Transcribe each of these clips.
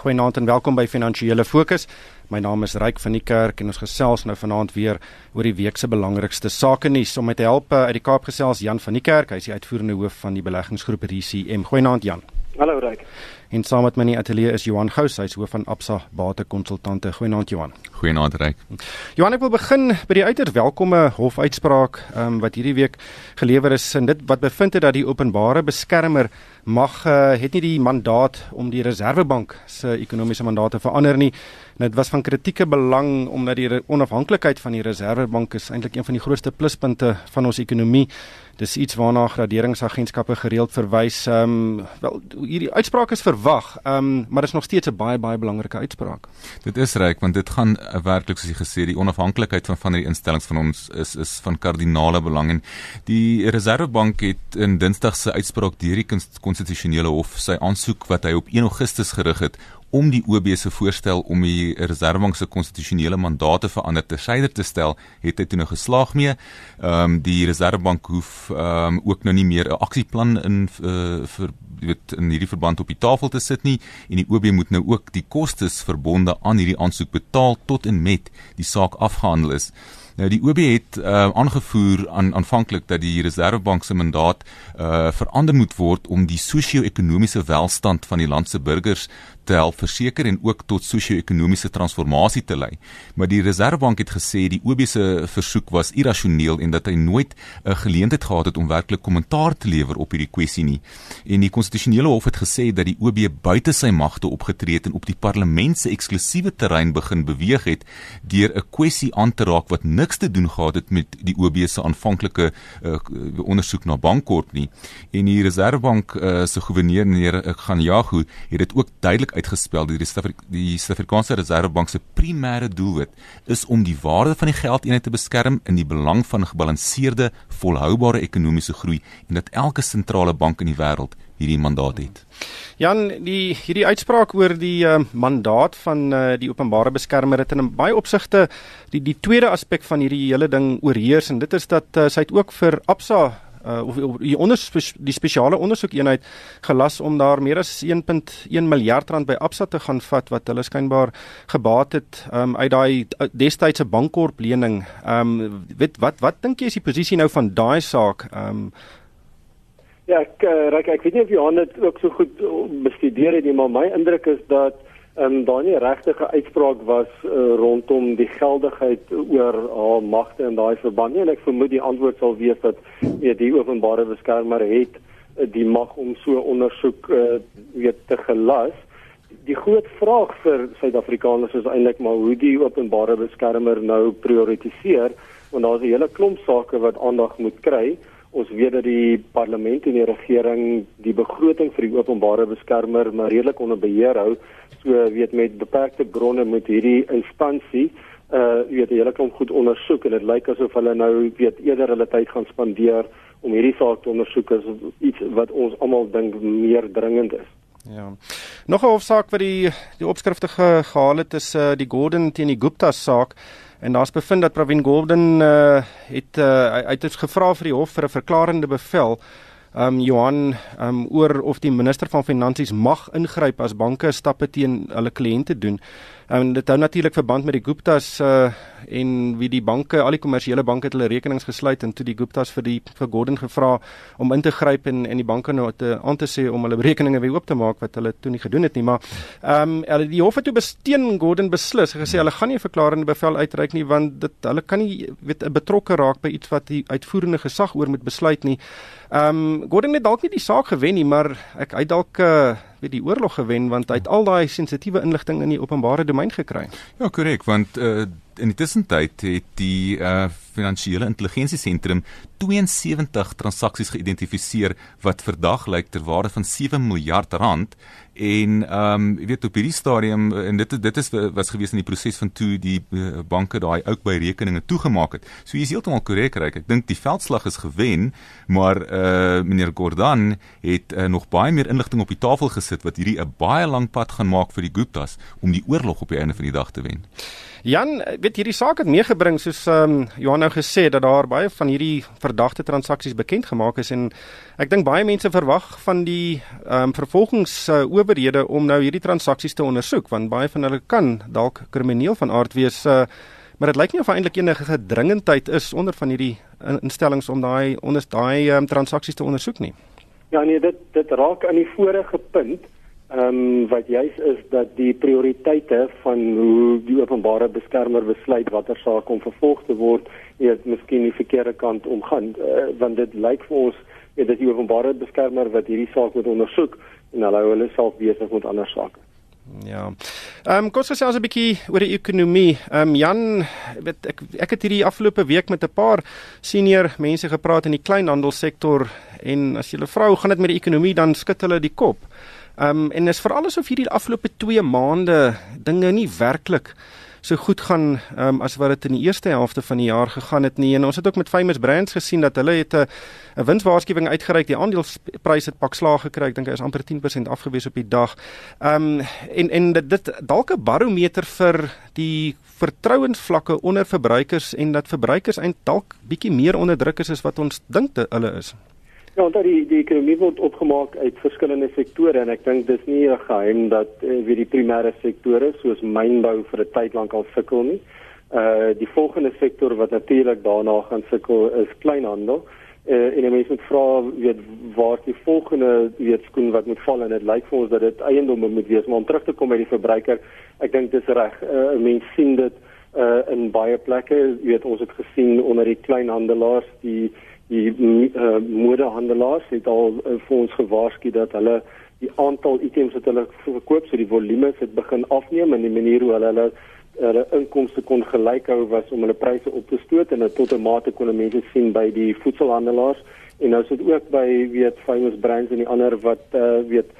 Goeienaand en welkom by Finansiële Fokus. My naam is Ryk van die Kerk en ons gesels nou vanaand weer oor die week se belangrikste sake nuus. Om met te help eh, uit die Kaap gesels Jan van die Kerk, hy is die uitvoerende hoof van die beleggingsgroep RCM. Goeienaand Jan. Hallo Ryk. En saam met my in die ateljee is Johan Gous, hy is hoof van Absa Batekonsultante. Goeienaand Johan. Goeienaand Ryk. Johan, ek wil begin by die uiters welkome hofuitspraak um, wat hierdie week gelewer is en dit wat bevind het dat die openbare beskermer mag uh, het nie die mandaat om die Reserwebank se ekonomiese mandaat te verander nie. En dit was van kritieke belang omdat die onafhanklikheid van die Reserwebank is eintlik een van die grootste pluspunte van ons ekonomie. Dis iets waarna graderingsagentskappe gereeld verwys. Ehm um, wel hierdie uitspraak is verwag, ehm um, maar dit is nog steeds 'n baie baie belangrike uitspraak. Dit is reg want dit gaan uh, werklik soos jy gesê die onafhanklikheid van van die instellings van ons is is van kardinale belang en die Reserwebank het in Dinsdag se uitspraak deur die konstitusionele hof sy aansoek wat hy op 1 Augustus gerig het om die OB se voorstel om die Reserwebank se konstitusionele mandate verander te syde te stel, het hy toe nou geslaag mee. Ehm um, die Reserwebank hoef ehm um, ook nou nie meer 'n aksieplan in uh, vir weet in hierdie verband op die tafel te sit nie en die OB moet nou ook die kostes verbonde aan hierdie aansoek betaal tot en met die saak afgehandel is. Nou die OB het uh, aangevoer aan aanvanklik dat die Reserwebank se mandaat uh, verander moet word om die sosio-ekonomiese welstand van die land se burgers te help verseker en ook tot sosio-ekonomiese transformasie te lei. Maar die Reserwebank het gesê die OB se versoek was irrasioneel en dat hy nooit 'n geleentheid gehad het om werklik kommentaar te lewer op hierdie kwessie nie. En die konstitusionele hof het gesê dat die OB buite sy magte opgetree het en op die parlement se eksklusiewe terrein begin beweeg het deur 'n kwessie aan te raak wat niks te doen gehad het met die OB se aanvanklike uh, ondersoek na Bankkorp nie. En die Reserwebank uh, se goewerneur meneer Ganjago het dit ook duidelik uitgespel dat die Suid-Afrikaanse Reservebank se primêre doelwit is om die waarde van die geldeenheid te beskerm in die belang van gebalanseerde, volhoubare ekonomiese groei en dat elke sentrale bank in die wêreld hierdie mandaat het. Jan, die hierdie uitspraak oor die uh, mandaat van uh, die openbare beskermer het in baie opsigte die die tweede aspek van hierdie hele ding oorheers en dit is dat uh, sy het ook vir Absa uh, of, die onder die spesiale ondersoekeenheid gelas om daar meer as 1.1 miljard rand by Absa te gaan vat wat hulle skynbaar gebaat het um, uit daai destydse bankkorp lening. Ehm um, weet wat wat dink jy is die posisie nou van daai saak? Ehm um, Ja, ek uh, ek weet nie of Johan dit ook so goed bestudeer het nie, maar my indruk is dat um, daar nie regtige uitspraak was uh, rondom die geldigheid oor haar magte in daai verband nie en ek vermoed die antwoord sal wees dat weet die openbare beskermer het uh, die mag om so ondersoek uh, weet te gelas. Die groot vraag vir Suid-Afrikaners is eintlik maar hoe die openbare beskermer nou prioritiseer want daar's 'n hele klomp sake wat aandag moet kry. Ons weet dat die parlement en die regering die begroting vir die openbare beskermer maar redelik onder beheer hou so weet met beperkte bronne moet hierdie instansie uh weet jy hulle kan goed ondersoek en dit lyk asof hulle nou weet eerder hulle tyd gaan spandeer om hierdie saak te ondersoek as iets wat ons almal dink meer dringend is. Ja. Nog 'n hofsaak wat die die opskrifte ge, gehaal het is uh die Gordon teen die Gupta saak en daar's bevind dat Pravin Gordhan uh het uh hy het gevra vir die hof vir 'n verklarende bevel um Johan um oor of die minister van finansies mag ingryp as banke stappe teen hulle kliënte doen. En dit hou natuurlik verband met die Guptas uh en wie die banke, al die kommersiële banke het hulle rekenings gesluit en toe die Guptas vir die vir Gordon gevra om in te gryp en en die banke nou te aan te sê om hulle rekeninge weer oop te maak wat hulle toe nie gedoen het nie, maar ehm um, hulle die hof het toe besteen Gordon beslis gesê hulle gaan nie 'n verklarende bevel uitreik nie want dit hulle kan nie weet betrokke raak by iets wat die uitvoerende gesag oor moet besluit nie. Ehm um, Gordon het dalk nie die saak gewen nie, maar ek hy dalk uh weet die oorlog gewen want hy het al daai sensitiewe inligting in die openbare domein gekry. Ja, korrek, want uh, in die tussentyd het die uh, finansiële intelligensie sentrum 72 transaksies geïdentifiseer wat verdag lyk ter waarde van 7 miljard rand en ehm um, jy weet op hierdie stadium en dit dit is was gewees in die proses van toe die uh, banke daai ook by rekeninge toegemaak het. So jy is heeltemal korrek reg. Ek dink die veldslag is gewen, maar eh uh, meneer Gordhan het uh, nog baie meer inligting op die tafel gesit wat hierdie 'n baie lang pad gaan maak vir die Guptas om die oorlog op die einde van die dag te wen. Jan, weet weet hierdie saak het meegebring soos ehm um, Johan nou gesê dat daar baie van hierdie verdagte transaksies bekend gemaak is en ek dink baie mense verwag van die ehm um, vervolgingsowerhede uh, om nou hierdie transaksies te ondersoek want baie van hulle kan dalk krimineel van aard wees uh, maar dit lyk nie of eintlik enige gedringendheid is onder van hierdie instellings om daai onder daai um, transaksies te ondersoek nie. Ja nee, dit dit raak aan die vorige punt. Ehm um, wat juis is dat die prioriteite van hoe die openbare beskermer besluit watter saak om vervolg te word, weet miskien die verkeerde kant omgaan, uh, want dit lyk vir ons weet dat die openbare beskermer wat hierdie saak moet ondersoek en hulle hulle self besig met ander sake. Ja. Ehm um, kom ons ons 'n bietjie oor die ekonomie. Ehm um, Jan, weet ek ek het hierdie afgelope week met 'n paar senior mense gepraat in die kleinhandelsektor en as jy hulle vra hoe gaan dit met die ekonomie dan skud hulle die kop. Um, en is veral asof hierdie afgelope 2 maande dinge nie werklik so goed gaan um, as wat dit in die eerste helfte van die jaar gegaan het nie. En ons het ook met Famous Brands gesien dat hulle het 'n 'n winswaarskuwing uitgereik. Die aandelespryse het pak slaag gekry. Ek dink hy is amper 10% afgewees op die dag. Um, en en dit, dit dalk 'n barometer vir die vertrouensvlakke onder verbruikers en dat verbruikers eintlik dalk bietjie meer onder druk is as wat ons dink hulle is. Ja, want die die ekonomie word opgemaak uit verskillende sektore en ek dink dis nie 'n geheim dat uh, wie die primêre sektore soos mynbou vir 'n tyd lank al sukkel nie. Uh die volgende sektor wat natuurlik daarna gaan sukkel is kleinhandel. Uh en mense moet vra weet waar die volgende weet skoen wat moet val en dit lyk vir ons dat dit eiendomme moet wees maar om terug te kom by die verbruiker. Ek dink dis reg. Uh mense sien dit uh in baie plekke, weet ons het gesien onder die kleinhandelaars die die uh, modehandelaars het al uh, vir ons gewaarsku dat hulle die aantal items wat hulle verkoop, so die volume het begin afneem en die manier hoe hulle hulle hulle inkomste kon gelyk hou was om hulle pryse op te stoot en tot 'n mate kon mense sien by die voedselhandelaars en nou sit ook by weet famous brands en die ander wat uh, weet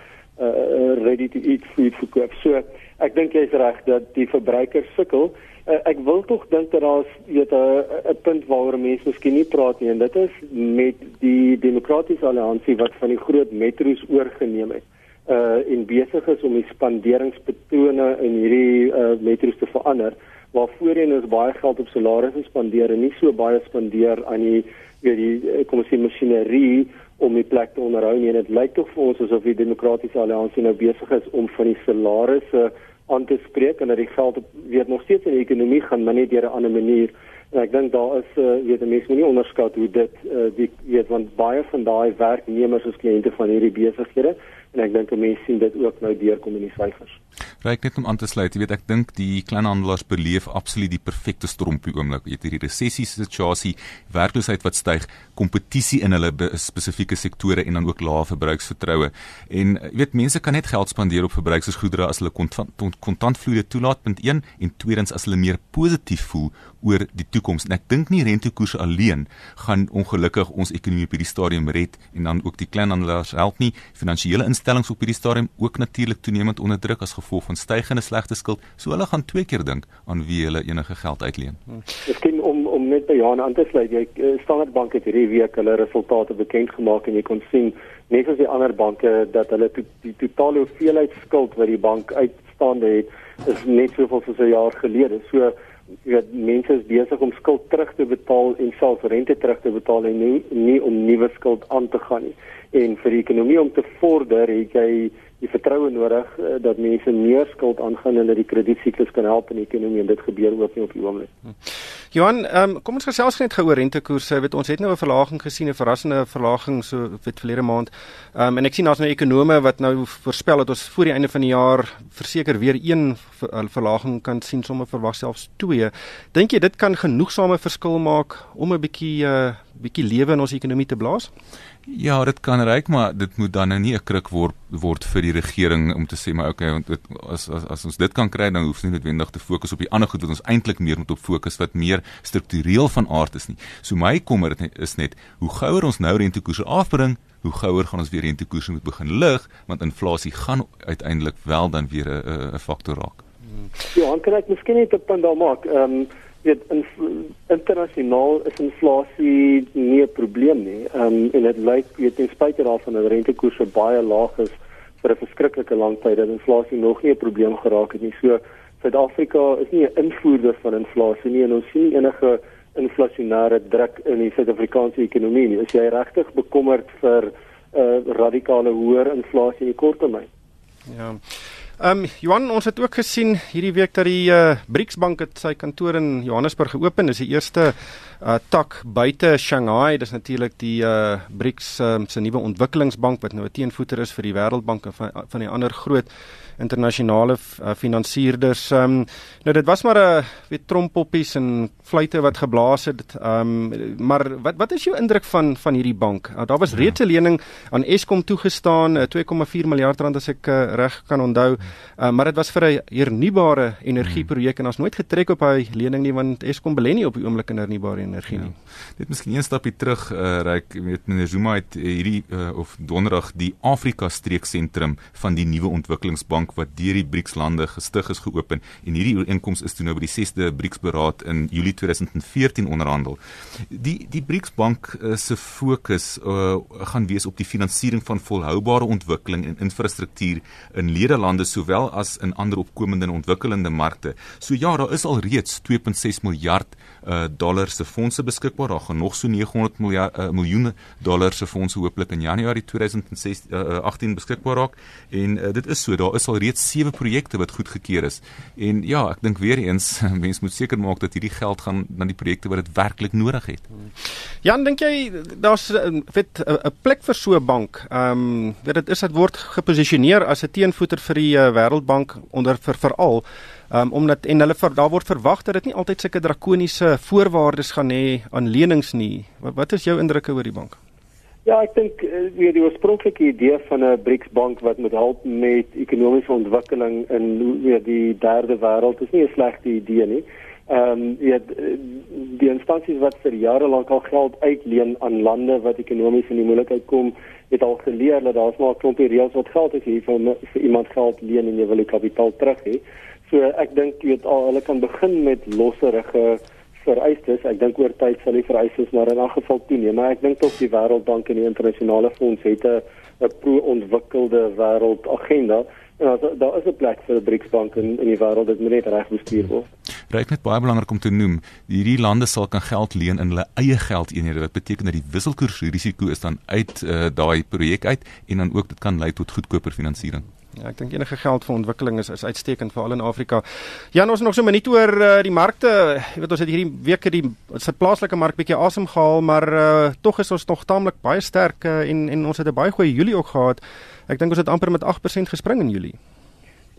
uh, ready to eat food verkoop. So ek dink jy's reg dat die verbruiker sukkel ek wil tog dink dat daar's weet 'n punt waaroor mense miskien nie praat nie en dit is met die demokratiese alliansie wat van die groot metro's oorgeneem het uh en besig is om die spanderingspatrone in hierdie uh metro's te verander waar voorheen is baie geld op salarisse spandeer en nie so baie spandeer aan die weet die kom ons sê masjinerie om die plek te onderhou nie. En dit lyk tog vir ons asof die demokratiese alliansie nou besig is om van die salarisse uh aan te spreek en dat die geld weer nog steeds in die ekonomie gaan maar net deur 'n ander manier. En ek dink daar is uh, weet mense moet nie onderskat hoe dit uh, die weet want baie van daai werknemers is kliënte van hierdie besighede en ek dink mense sien dit ook nou deurkom in die syfers. Ryk net om aan te sluit, weet ek dink die kleinhandelaars beleef absoluut die perfekte die oomblik. Jy het hierdie resessie situasie, werkloosheid wat styg, kompetisie in hulle spesifieke sektore en dan ook lae verbruiksvertroue. En jy weet mense kan net geld spandeer op verbruiksgoedere as hulle kontantvloeie toelaat punt 1 en tweedens as hulle meer positief voel oor die toekoms. En ek dink nie rentekoerse alleen gaan ongelukkig ons ekonomie op hierdie stadium red en dan ook die kleinhandelaars help nie. Finansiële instellings op hierdie stadium ook natuurlik toenemend onder druk as gevolg van stygende slegte skuld, so hulle gaan twee keer dink aan wie hulle enige geld uitleen. Miskien om om net by Johan aan te sluit, jy eh, Standard Bank het hierdie week hulle resultate bekend gemaak en jy kon sien net soos die ander banke dat hulle to, die totale hoeveelheid skuld wat die bank uitstaande het is net soveel soos 'n jaar gelede. So jy weet mense is besig om skuld terug te betaal en selfs rente terug te betaal en nie nie om nuwe skuld aan te gaan nie. En vir die ekonomie om te vorder, het jy die vertroue nodig uh, dat mense meer skuld aangaan en dat die krediesiklus kan help in die ekonomie en dit gebeur ook nie op die oomblik. Hm. Johan, um, kom ons gesels net gou oor rentekoerse. Weet ons het nou 'n verlaging gesien, 'n verrassende verlaging so weet verlede maand. Um, en ek sien daar's nou ekonome wat nou voorspel dat ons voor die einde van die jaar verseker weer een ver, verlaging kan sien, sommer verwag selfs twee. Dink jy dit kan genoegsame verskil maak om 'n bietjie uh, bietjie lewe in ons ekonomie te blaas? Ja, dit kan reik, maar dit moet dan nou nie 'n kruk word word vir die regering om te sê maar okay, want dit, as as as ons dit kan kry, dan hoef nie noodwendig te fokus op die ander goed wat ons eintlik meer moet op fokus wat meer struktureel van aard is nie. So my kommer is net hoe gouer ons nou rentekoerse afbring, hoe gouer gaan ons weer rentekoerse moet begin lig, want inflasie gaan uiteindelik wel dan weer 'n 'n faktor raak. Ja, kan ek miskien net 'n punt daar maak? Ehm um, weet in, internasionaal is inflasie nie 'n probleem nie. Ehm um, en dit lyk weet ten spyte daarvan dat rentekoerse baie laag is vir 'n verskriklike lang tyd dat inflasie nog nie 'n probleem geraak het nie. So Suid-Afrika is nie 'n invoerder van inflasie nie en ons sien enige inflasionêre druk in die Suid-Afrikaanse ekonomie nie. Is jy regtig bekommerd vir 'n uh, radikale hoër inflasie in die kort termyn? Ja. Ehm um, Johan, ons het ook gesien hierdie week dat die uh, BRICS Bank het sy kantoor in Johannesburg geopen. Dis die eerste uh, tak buite Shanghai. Dis natuurlik die uh, BRICS um, se nuwe ontwikkelingsbank wat nou 'n teenvoeter is vir die Wêreldbank en van, van die ander groot internasionale uh, finansierder. Ehm um, nou dit was maar 'n uh, weet trompoppies en fluitte wat geblaas het. Ehm um, maar wat wat is jou indruk van van hierdie bank? Uh, daar was reeds 'n ja. lening aan Eskom toegestaan, uh, 2,4 miljard rand as ek uh, reg kan onthou. Uh, maar dit was vir 'n hernubare energieprojek en ons nooit getrek op hy lening nie want Eskom belê nie op die oomblik in hernubare energie ja. nie. Net miskien een stapie terug, uh, Ryk, weet meneer Zuma het hierdie uh, of donderdag die Afrika streeksentrum van die nuwe ontwikkelingsbank bank wat deur die BRICS lande gestig is geopen en hierdie ooreenkoms is toe nou by die 6de BRICS beraad in Julie 2014 onderhandel. Die die BRICS bank uh, se fokus uh, gaan wees op die finansiering van volhoubare ontwikkeling en infrastruktuur in lede-lande sowel as in ander opkomende en ontwikkelende markte. So ja, daar is al reeds 2.6 miljard uh, dollar se fondse beskikbaar. Daar gaan nog so 900 miljard uh, miljoene dollar se fondse hooplik in Januarie 2018 uh, beskikbaar raak en uh, dit is so daar is al reeds sewe projekte wat goedgekeur is. En ja, ek dink weer eens mense moet seker maak dat hierdie geld gaan na die projekte wat dit werklik nodig het. Jan, dink jy daar's weet 'n plek vir so 'n bank? Ehm um, weet dit is dit word geposisioneer as 'n teenvoeter vir die uh, Wêreldbank onder vir veral um, omdat en hulle vir daar word verwag dat dit nie altyd sulke drakoniese voorwaardes gaan hê aan lenings nie. Wat, wat is jou indrukke oor die bank? Ja, ek dink eh, weer die oorspronklike idee van 'n BRICS bank wat moet help met ekonomiese ontwikkeling in weer die derde wêreld is nie 'n slegte idee nie. Ehm um, ja die instansies wat vir jare lank al geld uitleen aan lande wat ekonomies in die moeilikheid kom, het al geleer dat daar's maar 'n klompie reëls wat geld is hier vir, vir iemand geld leen en jy wil die kapitaal terug hê. So ek dink jy weet al hulle kan begin met losserige vereistes. Ek dink oor tyd sal die vereistes maar in 'n geval toeneem, maar ek dink tog die Wêreldbank en die internasionale fonds het 'n 'n pro-ontwikkelde wêreld agenda. Ja, daar is 'n plek vir 'n BRICS bank in in die wêreld dit moet net reg bestuur word. Ryk net baie belangrik om te noem, hierdie lande sal kan geld leen in hulle eie geldeenhede. Dit beteken dat die wisselkoersrisiko is dan uit uh, daai projek uit en dan ook dit kan lei tot goedkoper finansiering. Ja, ek dink enige geld vir ontwikkeling is is uitstekend veral in Afrika. Ja, ons nog so 'n minuut oor uh, die markte. Jy weet ons het hierdie week die se plaaslike mark bietjie asem gehaal, maar uh, tog is ons nog taamlik baie sterk uh, en en ons het 'n baie goeie Julie ook gehad. Ek dink ons het amper met 8% gespring in Julie.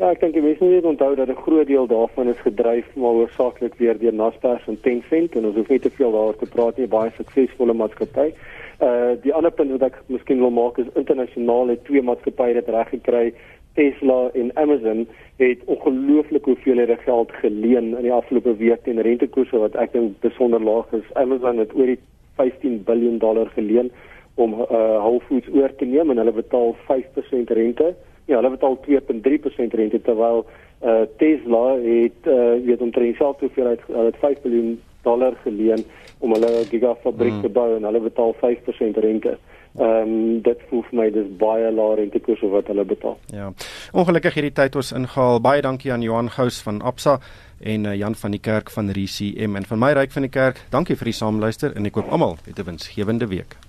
Ja, ek dink die mense moet onthou dat 'n groot deel daarvan is gedryf maar hoofsaaklik weer deur Naspers en Tencent en ons hoef nie te veel daaroor te praat nie, baie suksesvolle maatskappy. Uh die ander punt wat ek miskien wil maak is internasionaal het twee maatskappye dit reg gekry Tesla en Amazon het ongelooflik hoeveelhede geld geleen in die afgelope week teen rentekoerse wat ek dink besonder laag is. Amazon het oor die 15 miljard dollar geleen om uh, Whole Foods oor te neem en hulle betaal 5% rente. Ja, hulle betaal 2.3% rente terwyl uh, Tesla het uh, weet omtrent dieselfde hoeveelheid hulle het 5 miljard dollar geleen om hulle gigafabriek mm. te bou en hulle betaal 5% rente. Ehm um, dit voel vir my dis baie laer rentekoerse wat hulle betaal. Ja. Ongelukkig hierdie tyd ons ingehaal. Baie dankie aan Johan Gous van Absa en uh, Jan van die Kerk van RCM en van my ryk van die kerk. Dankie vir die saamluister en ek koop almal 'n winsgewende week.